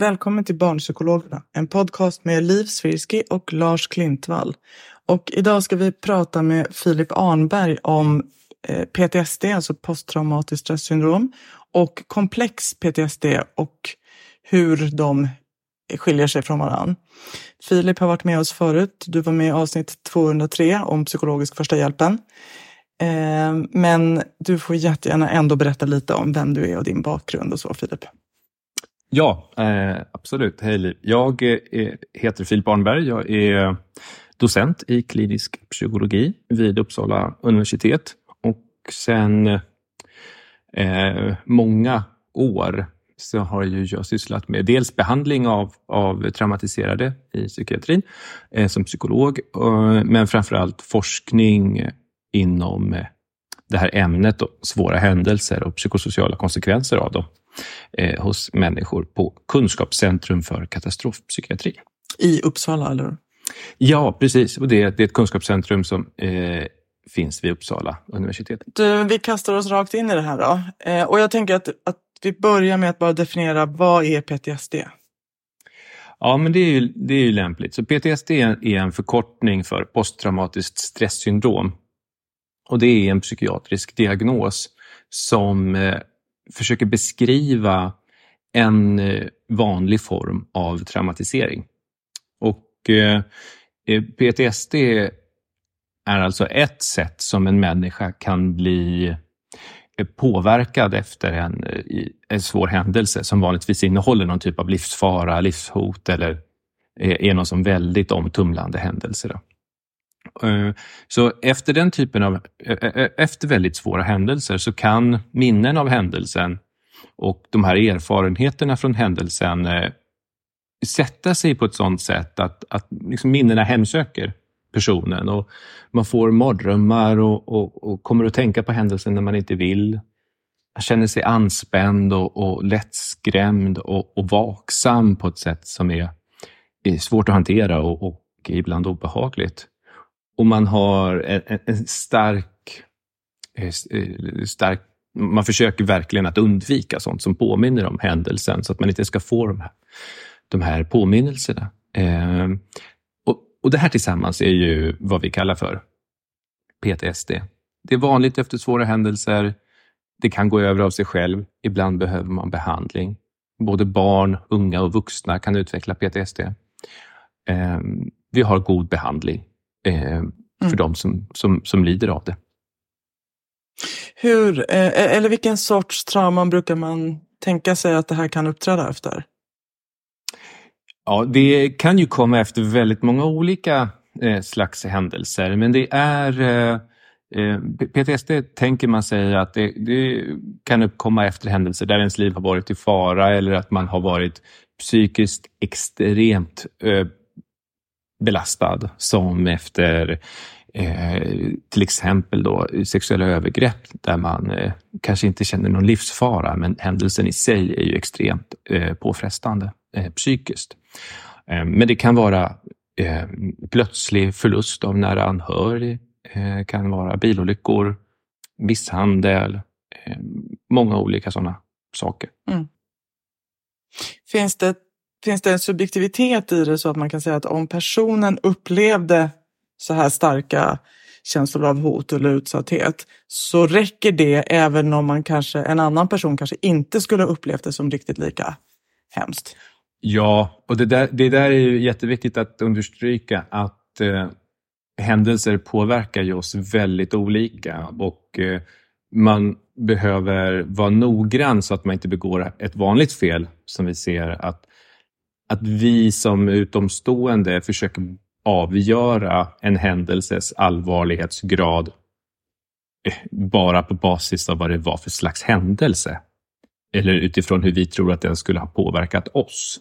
Välkommen till Barnpsykologerna, en podcast med Liv Svirsky och Lars Klintvall. Och idag ska vi prata med Filip Arnberg om eh, PTSD, alltså posttraumatiskt stressyndrom, och komplex PTSD och hur de skiljer sig från varann. Filip har varit med oss förut. Du var med i avsnitt 203 om psykologisk första hjälpen. Eh, men du får jättegärna ändå berätta lite om vem du är och din bakgrund och så, Filip. Ja, eh, absolut. Hej Liv. Jag eh, heter Filip Arnberg. Jag är docent i klinisk psykologi vid Uppsala universitet och sen eh, många år så har ju jag sysslat med dels behandling av, av traumatiserade i psykiatrin eh, som psykolog, eh, men framförallt forskning inom eh, det här ämnet, då, svåra händelser och psykosociala konsekvenser av dem eh, hos människor på Kunskapscentrum för katastrofpsykiatri. I Uppsala, eller? Ja, precis. Och det, det är ett kunskapscentrum som eh, finns vid Uppsala universitet. Du, vi kastar oss rakt in i det här då. Eh, och jag tänker att, att vi börjar med att bara definiera vad är PTSD? Ja, men det är ju, det är ju lämpligt. Så PTSD är en förkortning för posttraumatiskt stresssyndrom. Och det är en psykiatrisk diagnos som eh, försöker beskriva en eh, vanlig form av traumatisering. Och eh, eh PTSD är alltså ett sätt som en människa kan bli eh, påverkad efter en, en svår händelse som vanligtvis innehåller någon typ av livsfara, livshot eller är är någon som väldigt omtumlande händelse. Då. Eh, så efter den typen av, eh, eh, efter väldigt svåra händelser så kan minnen av händelsen och de här erfarenheterna från händelsen sätta sig på ett sådant sätt att, att liksom minnena hemsöker personen och man får mardrömmar och, och, och kommer att tänka på händelsen när man inte vill. Man känner sig anspänd och, och lättskrämd och, och vaksam på ett sätt som är, är svårt att hantera och, och ibland obehagligt. Och man har en, en- en stark, eh, eh, stark... Man försöker verkligen att undvika sånt som påminner om händelsen så att man inte ska få de här, de här påminnelserna. Eh, och, och Det här tillsammans är ju vad vi kallar för PTSD. Det är vanligt efter svåra händelser. Det kan gå över av sig själv. Ibland behöver man behandling. Både barn, unga och vuxna kan utveckla PTSD. Eh, vi har god behandling eh, för de som, som, som lider av det. Hur, eh, eller vilken sorts trauman brukar man tänka sig att det här kan uppträda efter? Ja, det kan ju komma efter väldigt många olika eh, slags händelser, men det är eh, eh, PTSD tänker man sig att det, det kan uppkomma efter händelser där ens liv har varit i fara eller att man har varit psykiskt extremt eh, belastad som efter eh, till exempel då sexuella övergrepp där man eh, kanske inte känner någon livsfara men händelsen i sig är ju extremt eh, påfrestande eh, psykiskt. Eh, men det kan vara eh, plötslig förlust av nära anhörig, kan vara bilolyckor, misshandel, många olika sådana saker. Mm. Finns, det, finns det en subjektivitet i det så att man kan säga att om personen upplevde så här starka känslor av hot eller utsatthet så räcker det även om man kanske, en annan person kanske inte skulle ha upplevt det som riktigt lika hemskt? Ja, och det där, det där är ju jätteviktigt att understryka att eh, händelser påverkar ju oss väldigt olika och eh, man behöver vara noggrann så att man inte begår ett vanligt fel som vi ser att, att vi som utomstående försöker avgöra en händelses allvarlighetsgrad eh, bara på basis av vad det var för slags händelse. Eller utifrån hur vi tror att den skulle ha påverkat oss.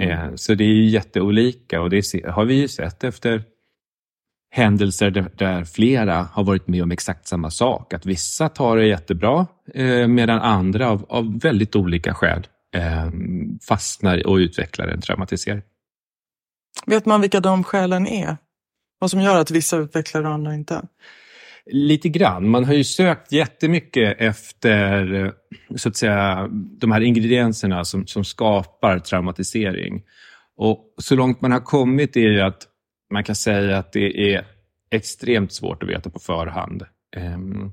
Eh, så det är jätteolika och det har vi ju sett efter händelser där, flera har varit med om exakt samma sak. Att vissa tar det jättebra eh, medan andra av, av väldigt olika skäl eh, fastnar och utvecklar en traumatisering. Vet man vilka de skälen är? Vad som gör att vissa utvecklar och andra inte? Lite grann. Man har ju sökt jättemycket efter så att säga, de här ingredienserna som, som skapar traumatisering. Och så långt man har kommit är ju att man kan säga att det är extremt svårt att veta på förhand. Ehm,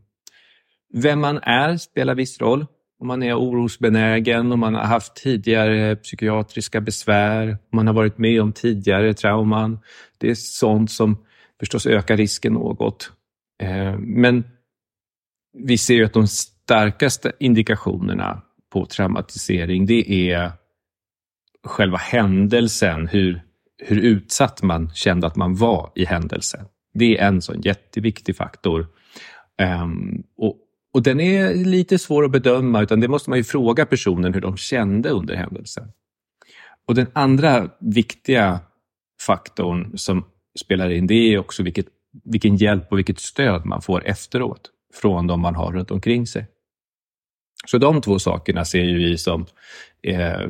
vem man är spelar viss roll. Om man är orosbenägen, om man har haft tidigare psykiatriska besvär, om man har varit med om tidigare trauman. Det är sånt som förstås ökar risken något. Eh, men vi ser ju att de starkaste indikationerna på traumatisering, det är själva händelsen, hur hur utsatt man kände att man var i händelsen. Det är en sån jätteviktig faktor. Ehm, och, och den är lite svår att bedöma, utan det måste man ju fråga personen hur de kände under händelsen. Och den andra viktiga faktorn som spelar in, det är också vilket, vilken hjälp och vilket stöd man får efteråt från de man har runt omkring sig. Så de två sakerna ser ju vi som eh,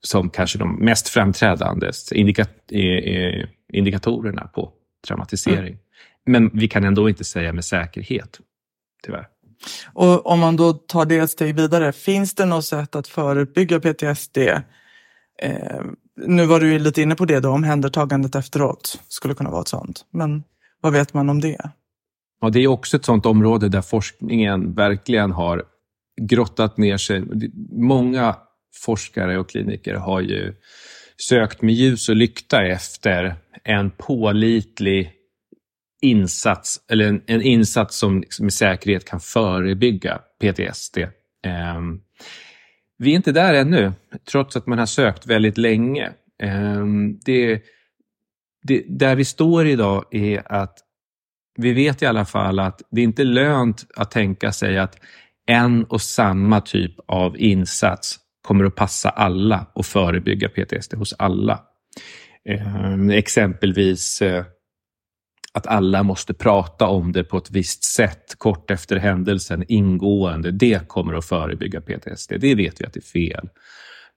som kanske de mest framträdande indika indikatorerna på traumatisering. Mm. Men vi kan ändå inte säga med säkerhet, tyvärr. Och om man då tar det ett steg vidare, finns det något sätt att förebygga PTSD? Eh, nu var du lite inne på det, då, omhändertagandet efteråt skulle kunna vara ett sånt. Men vad vet man om det? Ja, det är också ett sånt område där forskningen verkligen har grottat ner sig. Många forskare och kliniker har ju sökt med ljus och lykta efter en pålitlig insats, eller en, en insats som liksom med säkerhet kan förebygga PTSD. Eh, vi är inte där ännu, trots att man har sökt väldigt länge. Eh, det, det, där vi står idag är att vi vet i alla fall att det är inte lönt att tänka sig att en och samma typ av insats kommer att passa alla och förebygga PTSD hos alla. Eh, exempelvis eh, att alla måste prata om det på ett visst sätt kort efter händelsen, ingående. Det kommer att förebygga PTSD. Det vet vi att det är fel.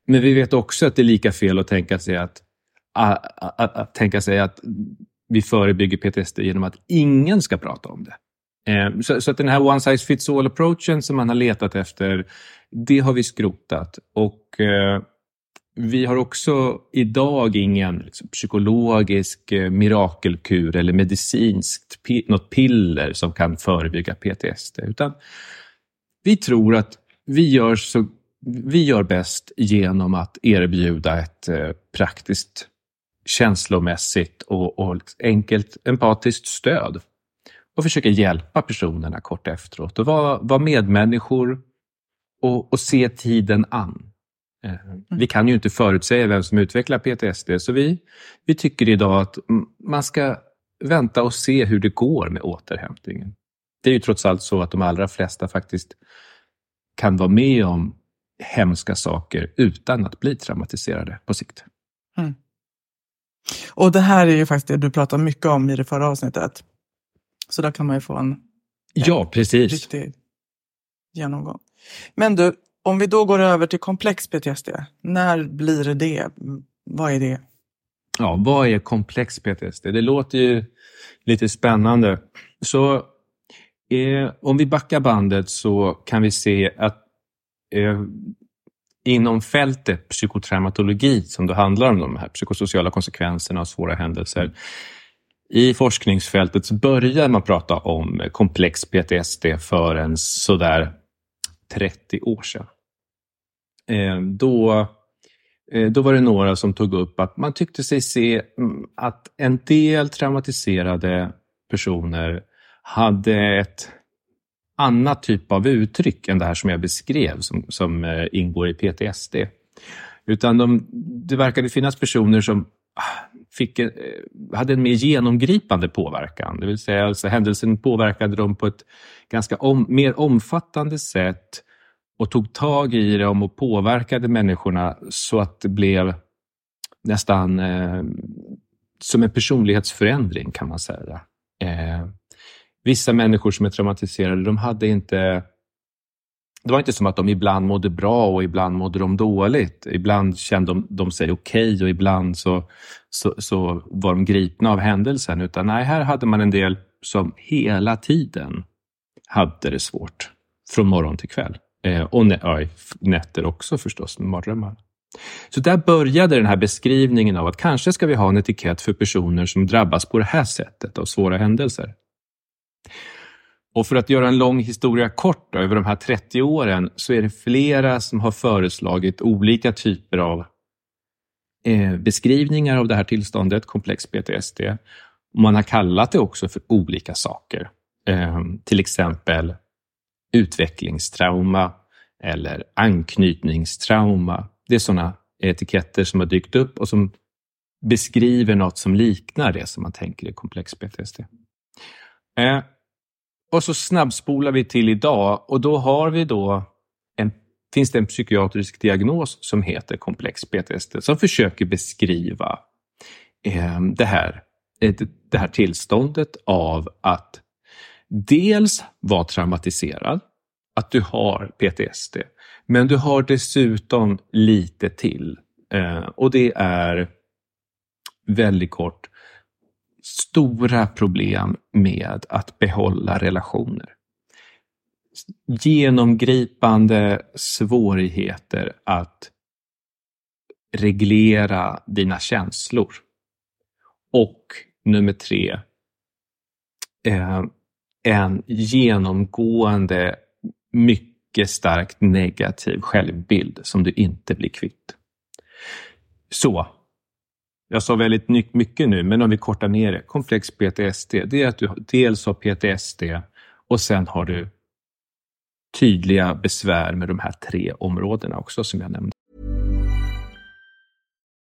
Men vi vet också att det är lika fel att tänka sig att, att, att, att tänka sig att vi förebygger PTSD genom att ingen ska prata om det. Ehm, så, så, att den här one size fits all approachen som man har letat efter det har vi skrotat och eh, vi har också idag ingen liksom, psykologisk eh, mirakelkur eller medicinskt pi något piller som kan förebygga PTSD. Utan vi tror att vi gör, så, vi gör bäst genom att erbjuda ett eh, praktiskt känslomässigt och, och enkelt empatiskt stöd och försöka hjälpa personerna kort efteråt och vara, vara medmänniskor och, och se tiden an. Eh. Vi kan ju inte förutsäga vem som utvecklar PTSD, så vi, vi tycker idag att man ska vänta och se hur det går med återhämtningen. Det är ju trots allt så att de allra flesta faktiskt kan vara med om hemska saker utan att bli traumatiserade på sikt. Mm. Och det här är ju faktiskt det du pratade mycket om i det förra avsnittet. Så där kan man ju få en, ja, precis. riktig genomgång. Men du, om vi då går över till komplex PTSD, när blir det? Vad är det? ja, vad är komplex PTSD? Det låter ju lite spännande. Så eh, om vi backar bandet så kan vi se att eh, inom fältet psykotraumatologi, som då handlar om de här psykosociala konsekvenserna av svåra händelser, i forskningsfältet så börjar man prata om komplex PTSD för en sådär 30 år sedan. Eh, då, eh, då var det några som tog upp att man tyckte sig se mm, att en del traumatiserade personer hade ett annat typ av uttryck än det här som jag beskrev som, som eh, ingår i PTSD. Utan de, det verkade finnas personer som ah, fick, eh, hade en mer genomgripande påverkan. Det vill säga alltså händelsen påverkade dem på ett ganska om, mer omfattande sätt och tog tag i det och påverkade människorna så att det blev nästan eh, som en personlighetsförändring kan man säga. Eh, vissa människor som är traumatiserade, de hade inte det var inte som att de ibland mådde bra och ibland mådde de dåligt. Ibland kände de, de sig okej okay och ibland så, så, så, var de gripna av händelsen. Utan nej, här hade man en del som hela tiden hade det svårt. Från morgon till kväll. Eh, och ja, nätter också förstås, med mardrömmar. Så där började den här beskrivningen av att kanske ska vi ha en etikett för personer som drabbas på det här sättet av svåra händelser. Och för att göra en lång historia kort då, över de här 30 åren så är det flera som har föreslagit olika typer av eh, beskrivningar av det här tillståndet, komplex PTSD. Man har kallat det också för olika saker. Eh, till exempel utvecklingstrauma eller anknytningstrauma. Det är sådana etiketter som har dykt upp och som beskriver något som liknar det som man tänker är komplex PTSD. Eh, och så snabbspolar vi till idag och då har vi då en, finns det en psykiatrisk diagnos som heter komplex PTSD som försöker beskriva eh, det, här, det här tillståndet av att dels vara traumatiserad, att du har PTSD, men du har dessutom lite till. Eh, och det är väldigt kort stora problem med att behålla relationer. Genomgripande svårigheter att reglera dina känslor. Och nummer tre, eh, en genomgående mycket starkt negativ självbild som du inte blir kvitt. Så, jag sa väldigt mycket nu, men om vi kortar ner det. Komplex PTSD, det är att du dels har PTSD och sen har du tydliga besvär med de här tre områdena också som jag nämnde.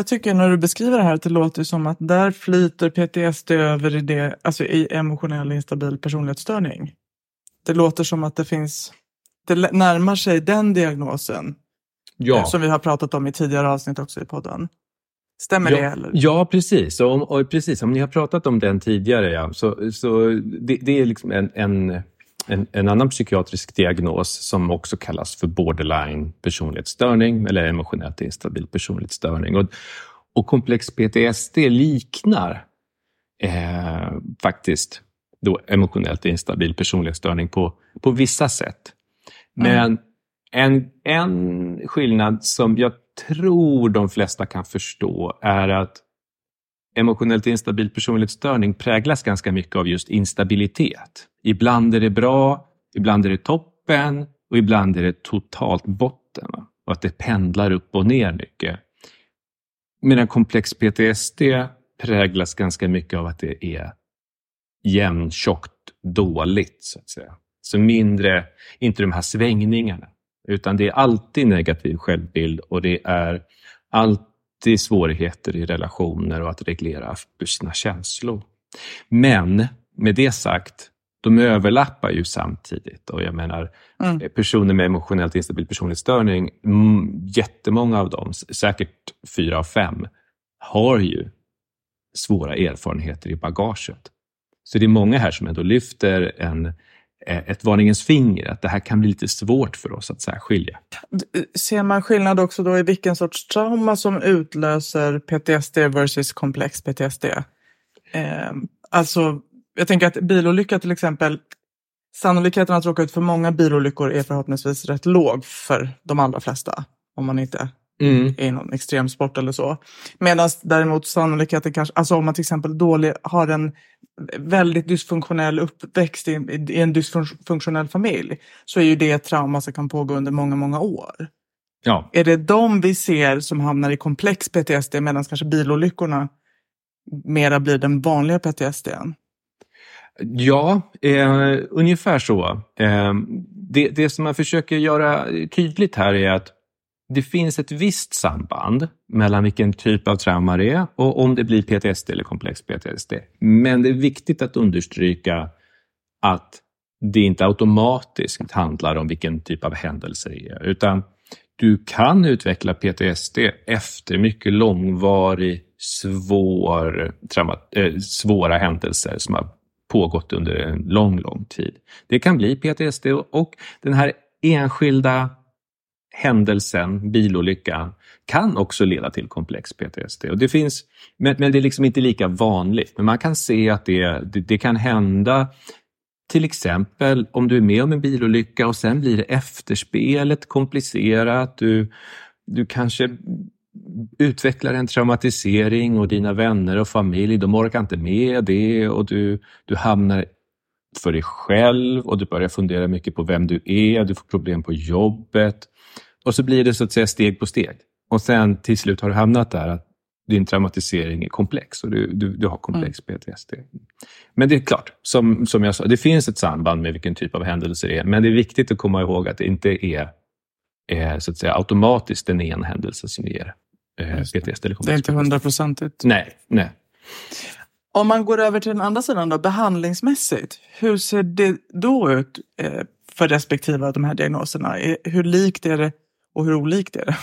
Jag tycker när du beskriver det här att det låter som att där flyter PTSD över i, det, alltså i emotionell instabil personlighetsstörning. Det låter som att det finns, det närmar sig den diagnosen. Ja. Som vi har pratat om i tidigare avsnitt också i podden. Stämmer ja, det? Eller? Ja, precis. Och, om, och precis. Om ni har pratat om den tidigare, ja, så, så det, det är liksom en, en, en, en, annan psykiatrisk diagnos som också kallas för borderline personlighetsstörning eller emotionellt instabil personlighetsstörning. Och, och komplex PTSD liknar eh, faktiskt då emotionellt instabil personlighetsstörning på, på vissa sätt. Men mm. en, en skillnad som jag tror de flesta kan förstå är att emotionellt instabil personlighetsstörning präglas ganska mycket av just instabilitet. Ibland är det bra, ibland är det toppen och ibland är det totalt botten. Och att det pendlar upp och ner mycket. Medan komplex PTSD präglas ganska mycket av att det är jämntjockt dåligt, så att säga. Så mindre, inte de här svängningarna. Utan det är alltid negativ självbild och det är alltid svårigheter i relationer och att reglera sina känslor. Men med det sagt, de överlappar ju samtidigt. Och jag menar, mm. personer med emotionellt instabil personlighetsstörning, jättemånga av dem, säkert fyra av fem, har ju svåra erfarenheter i bagaget. Så det är många här som ändå lyfter en Eh, Eh, ett varningens finger, att det här kan bli lite svårt för oss att särskilja. Eh, ser man skillnad också då i vilken sorts trauma som utlöser PTSD versus komplex PTSD? Eh, alltså, jag tänker att bilolycka till exempel, sannolikheten att råka ut för många bilolyckor är förhoppningsvis rätt låg för de allra flesta, om man inte mm. någon extremsport eller så. Medan däremot sannolikheten kanske, alltså om man till exempel dålig, har en väldigt dysfunktionell uppväxt i, i en dysfunktionell familj så är ju det ett trauma som kan pågå under många, många år. Ja. Är det de vi ser som hamnar i komplex PTSD medan kanske bilolyckorna mera blir den vanliga PTSD? Ja, eh, ungefär så. Eh, det, det som man försöker göra tydligt här är att det finns ett visst samband mellan vilken typ av trauma det är och om det blir PTSD eller komplex PTSD. Men det är viktigt att understryka att det inte automatiskt handlar om vilken typ av händelse det är, utan du kan utveckla PTSD efter mycket långvarig, svår, trauma, äh, svåra händelser som har pågått under en lång, lång tid. Det kan bli PTSD och den här enskilda händelsen, bilolyckan, kan också leda till komplex PTSD. Och det finns, men, men det är liksom inte lika vanligt. Men man kan se att det, det, det, kan hända till exempel om du är med om en bilolycka och sen blir det efterspelet komplicerat. Du, du kanske utvecklar en traumatisering och dina vänner och familj, de orkar inte med det och du, du hamnar för dig själv och du börjar fundera mycket på vem du är, du får problem på jobbet. Och så blir det så att säga steg på steg. Och sen till slut har du hamnat där att din traumatisering är komplex och du, du, du har komplex mm. PTSD. Men det är klart, som, som jag sa, det finns ett samband med vilken typ av händelse det är. Men det är viktigt att komma ihåg att det inte är, är så att säga, automatiskt en en händelse som ger eh, PTSD. Eller det är inte hundraprocentigt. Nej, nej. Om man går över till den andra sidan då, behandlingsmässigt. Hur ser det då ut eh, för respektive av de här diagnoserna? Hur likt är det och hur olikt är det?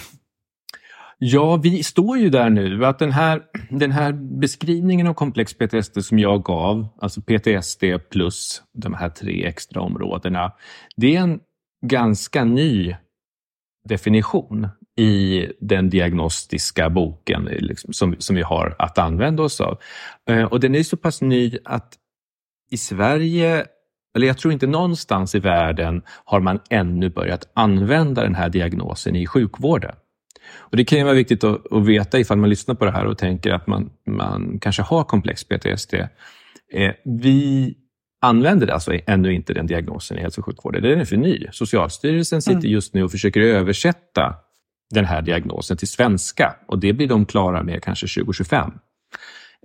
Ja, vi står ju där nu. att Den här, den här beskrivningen av komplex PTSD som jag gav, alltså PTSD plus de här tre extra områdena, det är en ganska ny definition i den diagnostiska boken liksom, som, som vi har att använda oss av. Eh, och den är så pass ny att i Sverige eller jag tror inte någonstans i världen har man ännu börjat använda den här diagnosen i sjukvården. Och Det kan ju vara viktigt att, att veta ifall man lyssnar på det här och tänker att man, man kanske har komplex PTSD. Eh, vi använder alltså ännu inte den diagnosen i hälso och sjukvården. Den är för ny. Socialstyrelsen sitter mm. just nu och försöker översätta den här diagnosen till svenska och det blir de klara med kanske 2025.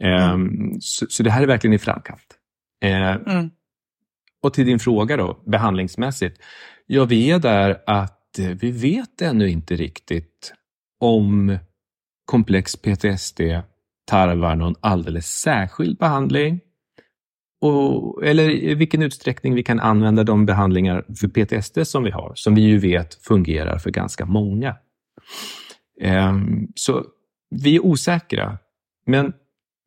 Mm. Um, så, så, det här är verkligen i framkant. Uh, mm. Och till din fråga då, behandlingsmässigt. Ja, vi är där att eh, vi vet ännu inte riktigt om komplex PTSD tarvar någon alldeles särskild behandling och, eller i vilken utsträckning vi kan använda de behandlingar för PTSD som vi har, som vi ju vet fungerar för ganska många. Ehm, så vi är osäkra, men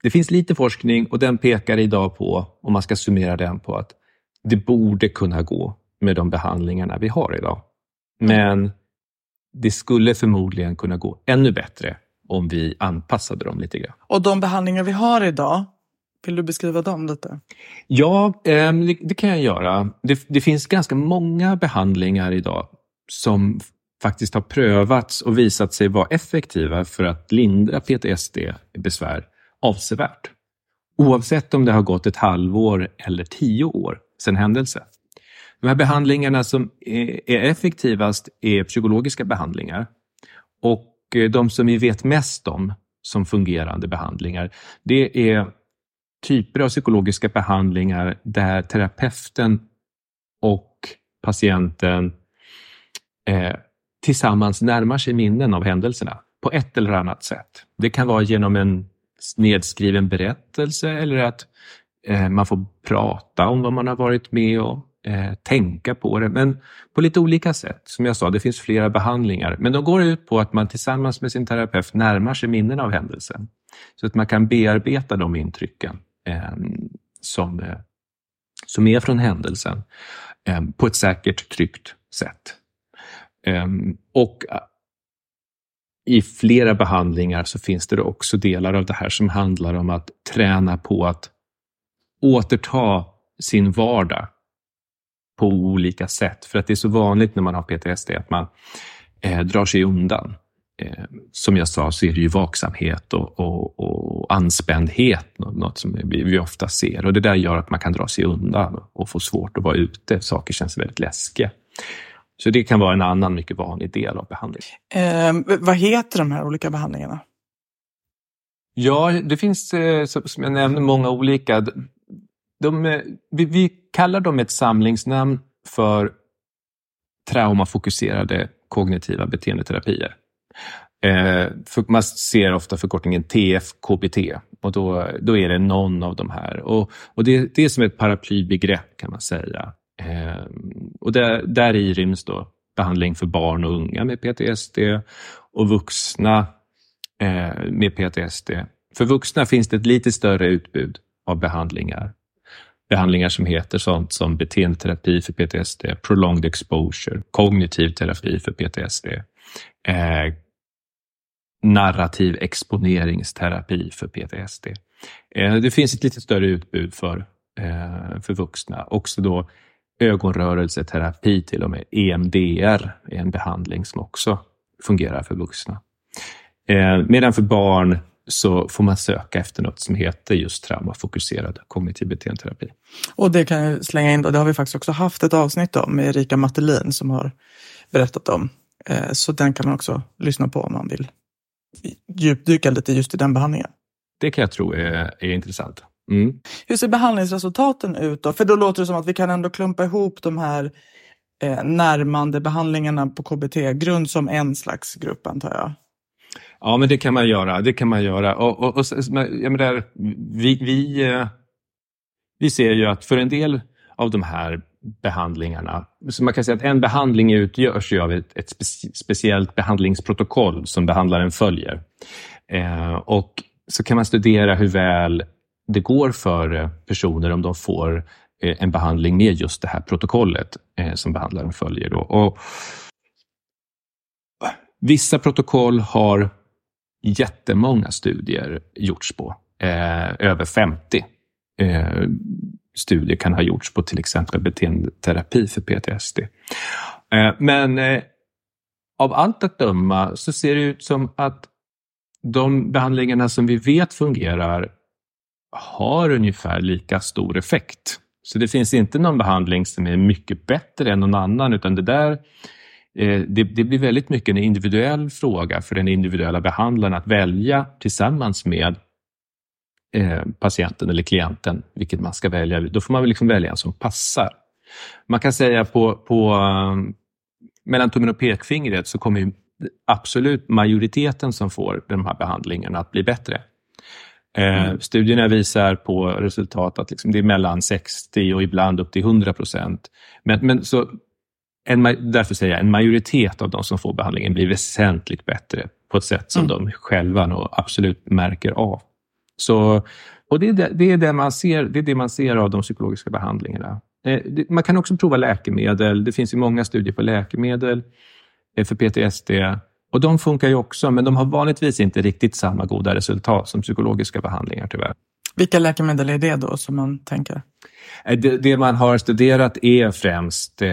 det finns lite forskning och den pekar idag på, om man ska summera den, på att det borde kunna gå med de behandlingarna vi har idag. Men det skulle förmodligen kunna gå ännu bättre om vi anpassade dem lite grann. Och de behandlingar vi har idag, vill du beskriva dem lite? Ja, ehm, det kan jag göra. Det, det finns ganska många behandlingar idag som faktiskt har prövats och visat sig vara effektiva för att lindra PTSD-besvär avsevärt. Oavsett om det har gått ett halvår eller tio år sen händelse. De här behandlingarna som är effektivast är psykologiska behandlingar. Och eh, de som vi vet mest om som fungerande behandlingar, det är typer av psykologiska behandlingar där terapeuten och patienten eh, tillsammans närmar sig minnen av händelserna på ett eller annat sätt. Det kan vara genom en nedskriven berättelse eller att Eh, man får prata om vad man har varit med om, eh, tänka på det, men på lite olika sätt. Som jag sa, det finns flera behandlingar, men de går ut på att man tillsammans med sin terapeut närmar sig minnen av händelsen. Så att man kan bearbeta de intrycken ehm, som, eh, som är från händelsen ehm, på ett säkert, tryggt sätt. Ehm, och i flera behandlingar så finns det också delar av det här som handlar om att träna på att återta sin vardag på olika sätt. För att det är så vanligt när man har PTSD att man eh, drar sig undan. Eh, som jag sa så är det ju vaksamhet och, och, och anspändhet, något som vi, vi ofta ser. Och Det där gör att man kan dra sig undan och få svårt att vara ute. Saker känns väldigt läskiga. Så det kan vara en annan mycket vanlig del av behandlingen. Eh, vad heter de här olika behandlingarna? Ja, det finns eh, som jag nämnde många olika. De, eh, vi, vi kallar dem ett samlingsnamn för traumafokuserade kognitiva beteendeterapier. Eh, för man ser ofta förkortningen TFKBT och då, då är det någon av de här. Och, och det, det är som ett paraplybegrepp kan man säga. Eh, och där, där i ryms då behandling för barn och unga med PTSD och vuxna eh, med PTSD. För vuxna finns det ett lite större utbud av behandlingar. Behandlingar som heter sånt som beteendeterapi för PTSD, prolonged exposure, kognitiv terapi för PTSD, eh, narrativ exponeringsterapi för PTSD. Eh, det finns ett lite större utbud för, eh, för vuxna. Också då ögonrörelseterapi till och med. EMDR är en behandling som också fungerar för vuxna. Eh, medan för barn så får man söka efter något som heter just traumafokuserad kognitiv beteendeterapi. Och det kan jag slänga in då, det har vi faktiskt också haft ett avsnitt om med Erika Mattelin som har berättat om. Eh, så den kan man också lyssna på om man vill djupdyka lite just i den behandlingen. Det kan jag tro är, är intressant. Mm. Hur ser behandlingsresultaten ut då? För då låter det som att vi kan ändå klumpa ihop de här eh, närmande behandlingarna på KBT-grund som en slags grupp antar jag. Ja, men det kan man göra. Det kan man göra. Och, och, och jag menar, vi, vi, eh, vi ser ju att för en del av de här behandlingarna, så man kan säga att en behandling utgörs ju av ett, ett speciellt behandlingsprotokoll som behandlaren följer. Eh, och så kan man studera hur väl det går för eh, personer om de får eh, en behandling med just det här protokollet eh, som behandlaren följer. Då. Och vissa protokoll har jättemånga studier gjorts på. Eh, över 50 eh, studier kan ha gjorts på till exempel beteendeterapi för PTSD. Eh, men av allt att döma så ser det ut som att de behandlingarna som vi vet fungerar har ungefär lika stor effekt. Så det finns inte någon behandling som är mycket bättre än någon annan, utan det där det, det, blir väldigt mycket en individuell fråga för den individuella behandlaren att välja tillsammans med eh, patienten eller klienten vilket man ska välja. Då får man väl liksom välja en som passar. Man kan säga på, på mellan tummen och pekfingret så kommer absolut majoriteten som får de här behandlingarna att bli bättre. Eh, mm. Studierna visar på resultat att liksom det är mellan 60 och ibland upp till 100 procent. Men, men så en, därför säger jag en majoritet av de som får behandlingen blir väsentligt bättre på ett sätt som mm. de själva nog absolut märker av. Så, och det är det, det är det, man ser, det är det man ser av de psykologiska behandlingarna. Eh, man kan också prova läkemedel. Det finns ju många studier på läkemedel eh, för PTSD. Och de funkar ju också, men de har vanligtvis inte riktigt samma goda resultat som psykologiska behandlingar tyvärr. Vilka läkemedel är det då som man tänker? Eh, det, det man har studerat är främst eh,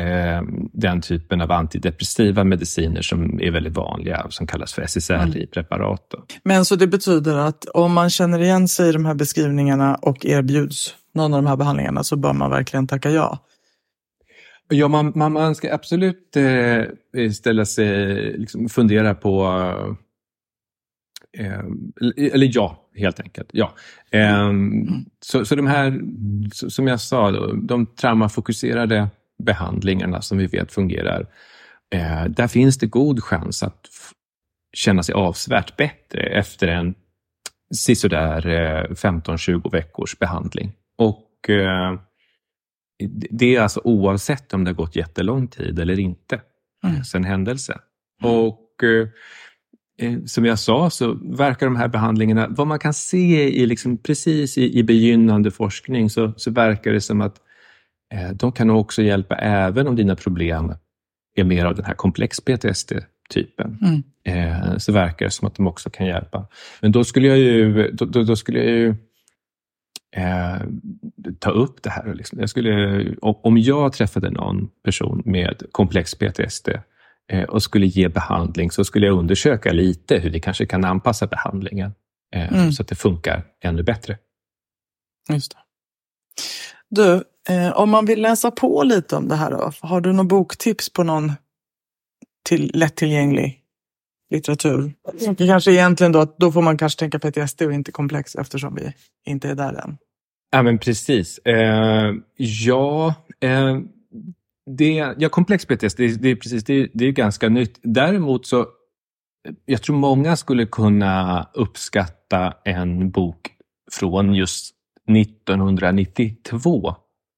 den typen av antidepressiva mediciner som är väldigt vanliga, som kallas för SSRI-preparat. Mm. Men så det betyder att om man känner igen sig i de här beskrivningarna och erbjuds någon av de här behandlingarna så bör man verkligen tacka ja? Ja, man, man, man ska absolut eh, ställa sig, liksom fundera på eller ja, helt enkelt. Ja. Eh, mm. så, så de här, som jag sa, de traumafokuserade behandlingarna som vi vet fungerar, eh, där finns det god chans att känna sig avsevärt bättre efter en sisådär 15-20 veckors behandling. Och eh, det är alltså oavsett om det har gått jättelång tid eller inte mm. sen händelse. Mm. Och eh, Eh, som jag sa så verkar de här behandlingarna, vad man kan se i liksom precis i, i begynnande forskning så, så verkar det som att eh, de kan också hjälpa även om dina problem är mer av den här komplex PTSD-typen. Mm. Eh, så verkar det som att de också kan hjälpa. Men då skulle jag ju, då, då, då skulle jag ju eh, ta upp det här. Liksom. Jag skulle, om jag träffade någon person med komplex PTSD Eh, och skulle ge behandling så skulle jag undersöka lite hur vi kanske kan anpassa behandlingen eh, mm. så att det funkar ännu bättre. Just det. Du, eh, om man vill läsa på lite om det här, då, har du någon boktips på någon till, lättillgänglig litteratur? Kanske egentligen då att då får man kanske tänka PTSD och inte komplex eftersom vi inte är där än. Ja, men precis. Eh, ja, eh, det, ja, komplex PTSD, det, det, är precis, det, det är ganska nytt. Däremot så, jag tror många skulle kunna uppskatta en bok från just 1992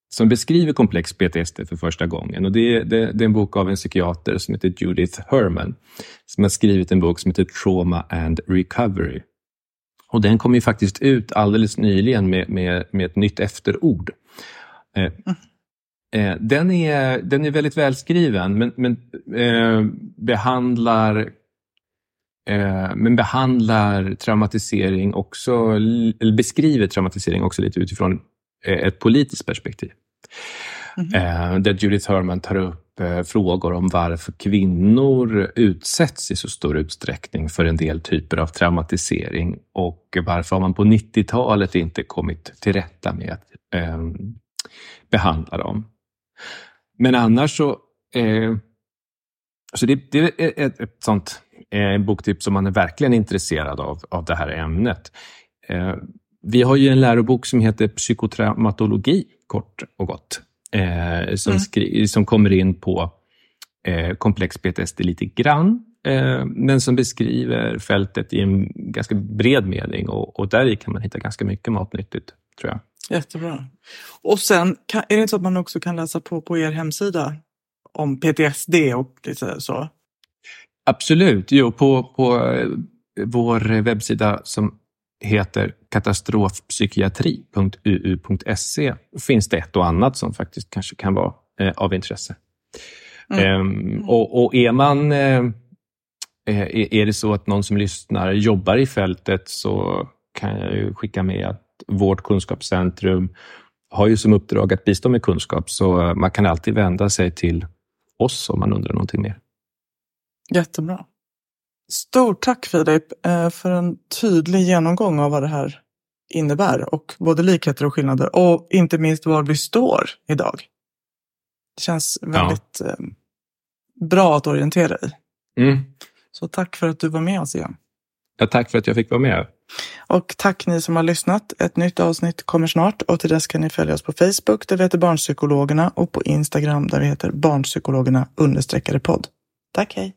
som beskriver komplex PTSD för första gången. Och det, det, det, är en bok av en psykiater som heter Judith Herman som har skrivit en bok som heter Trauma and Recovery. Och den kom ju faktiskt ut alldeles nyligen med, med, med ett nytt efterord. Eh, mm. Eh, den, är, den är väldigt välskriven men, men eh, behandlar eh, men behandlar traumatisering också, eller beskriver traumatisering också lite utifrån eh, ett politiskt perspektiv. Mm -hmm. Där Judith Herman tar upp frågor om varför kvinnor utsätts i så stor utsträckning för en del typer av traumatisering och varför har man på 90-talet inte kommit till rätta med att eh, behandla dem. Men annars så... Eh, så det, det är ett, ett sånt eh, boktips som man är verkligen intresserad av, av det här ämnet. Eh, vi har ju en lärobok som heter Psykotraumatologi, kort och gott, eh, som, mm. skri- som kommer in på eh, komplex PTSD lite grann, eh, men som beskriver fältet i en ganska bred mening och, och där kan man hitta ganska mycket matnyttigt, tror jag. Jättebra. Och sen, är det inte så att man också kan läsa på på er hemsida om PTSD och lite så? Absolut. Jo, på, på eh, vår webbsida som heter katastrofpsykiatri.uu.se finns det ett och annat som faktiskt kanske kan vara eh, av intresse. Mm. Um, och, och, är man eh, är det så att någon som lyssnar jobbar i fältet så kan jag ju skicka med vårt kunskapscentrum har ju som uppdrag att bistå med kunskap, så man kan alltid vända sig till oss om man undrar någonting mer. Jättebra. Stort tack Filip eh, för en tydlig genomgång av vad det här innebär och både likheter och skillnader och inte minst var vi står idag. Det känns väldigt ja. Eh, bra att orientera i. Mm. Så tack för att du var med oss igen. Ja, tack för att jag fick vara med. Och tack ni som har lyssnat. Ett nytt avsnitt kommer snart och till dess kan ni följa oss på Facebook där vi heter Barnpsykologerna och på Instagram där vi heter Barnpsykologerna understreckade podd. Tack, hej!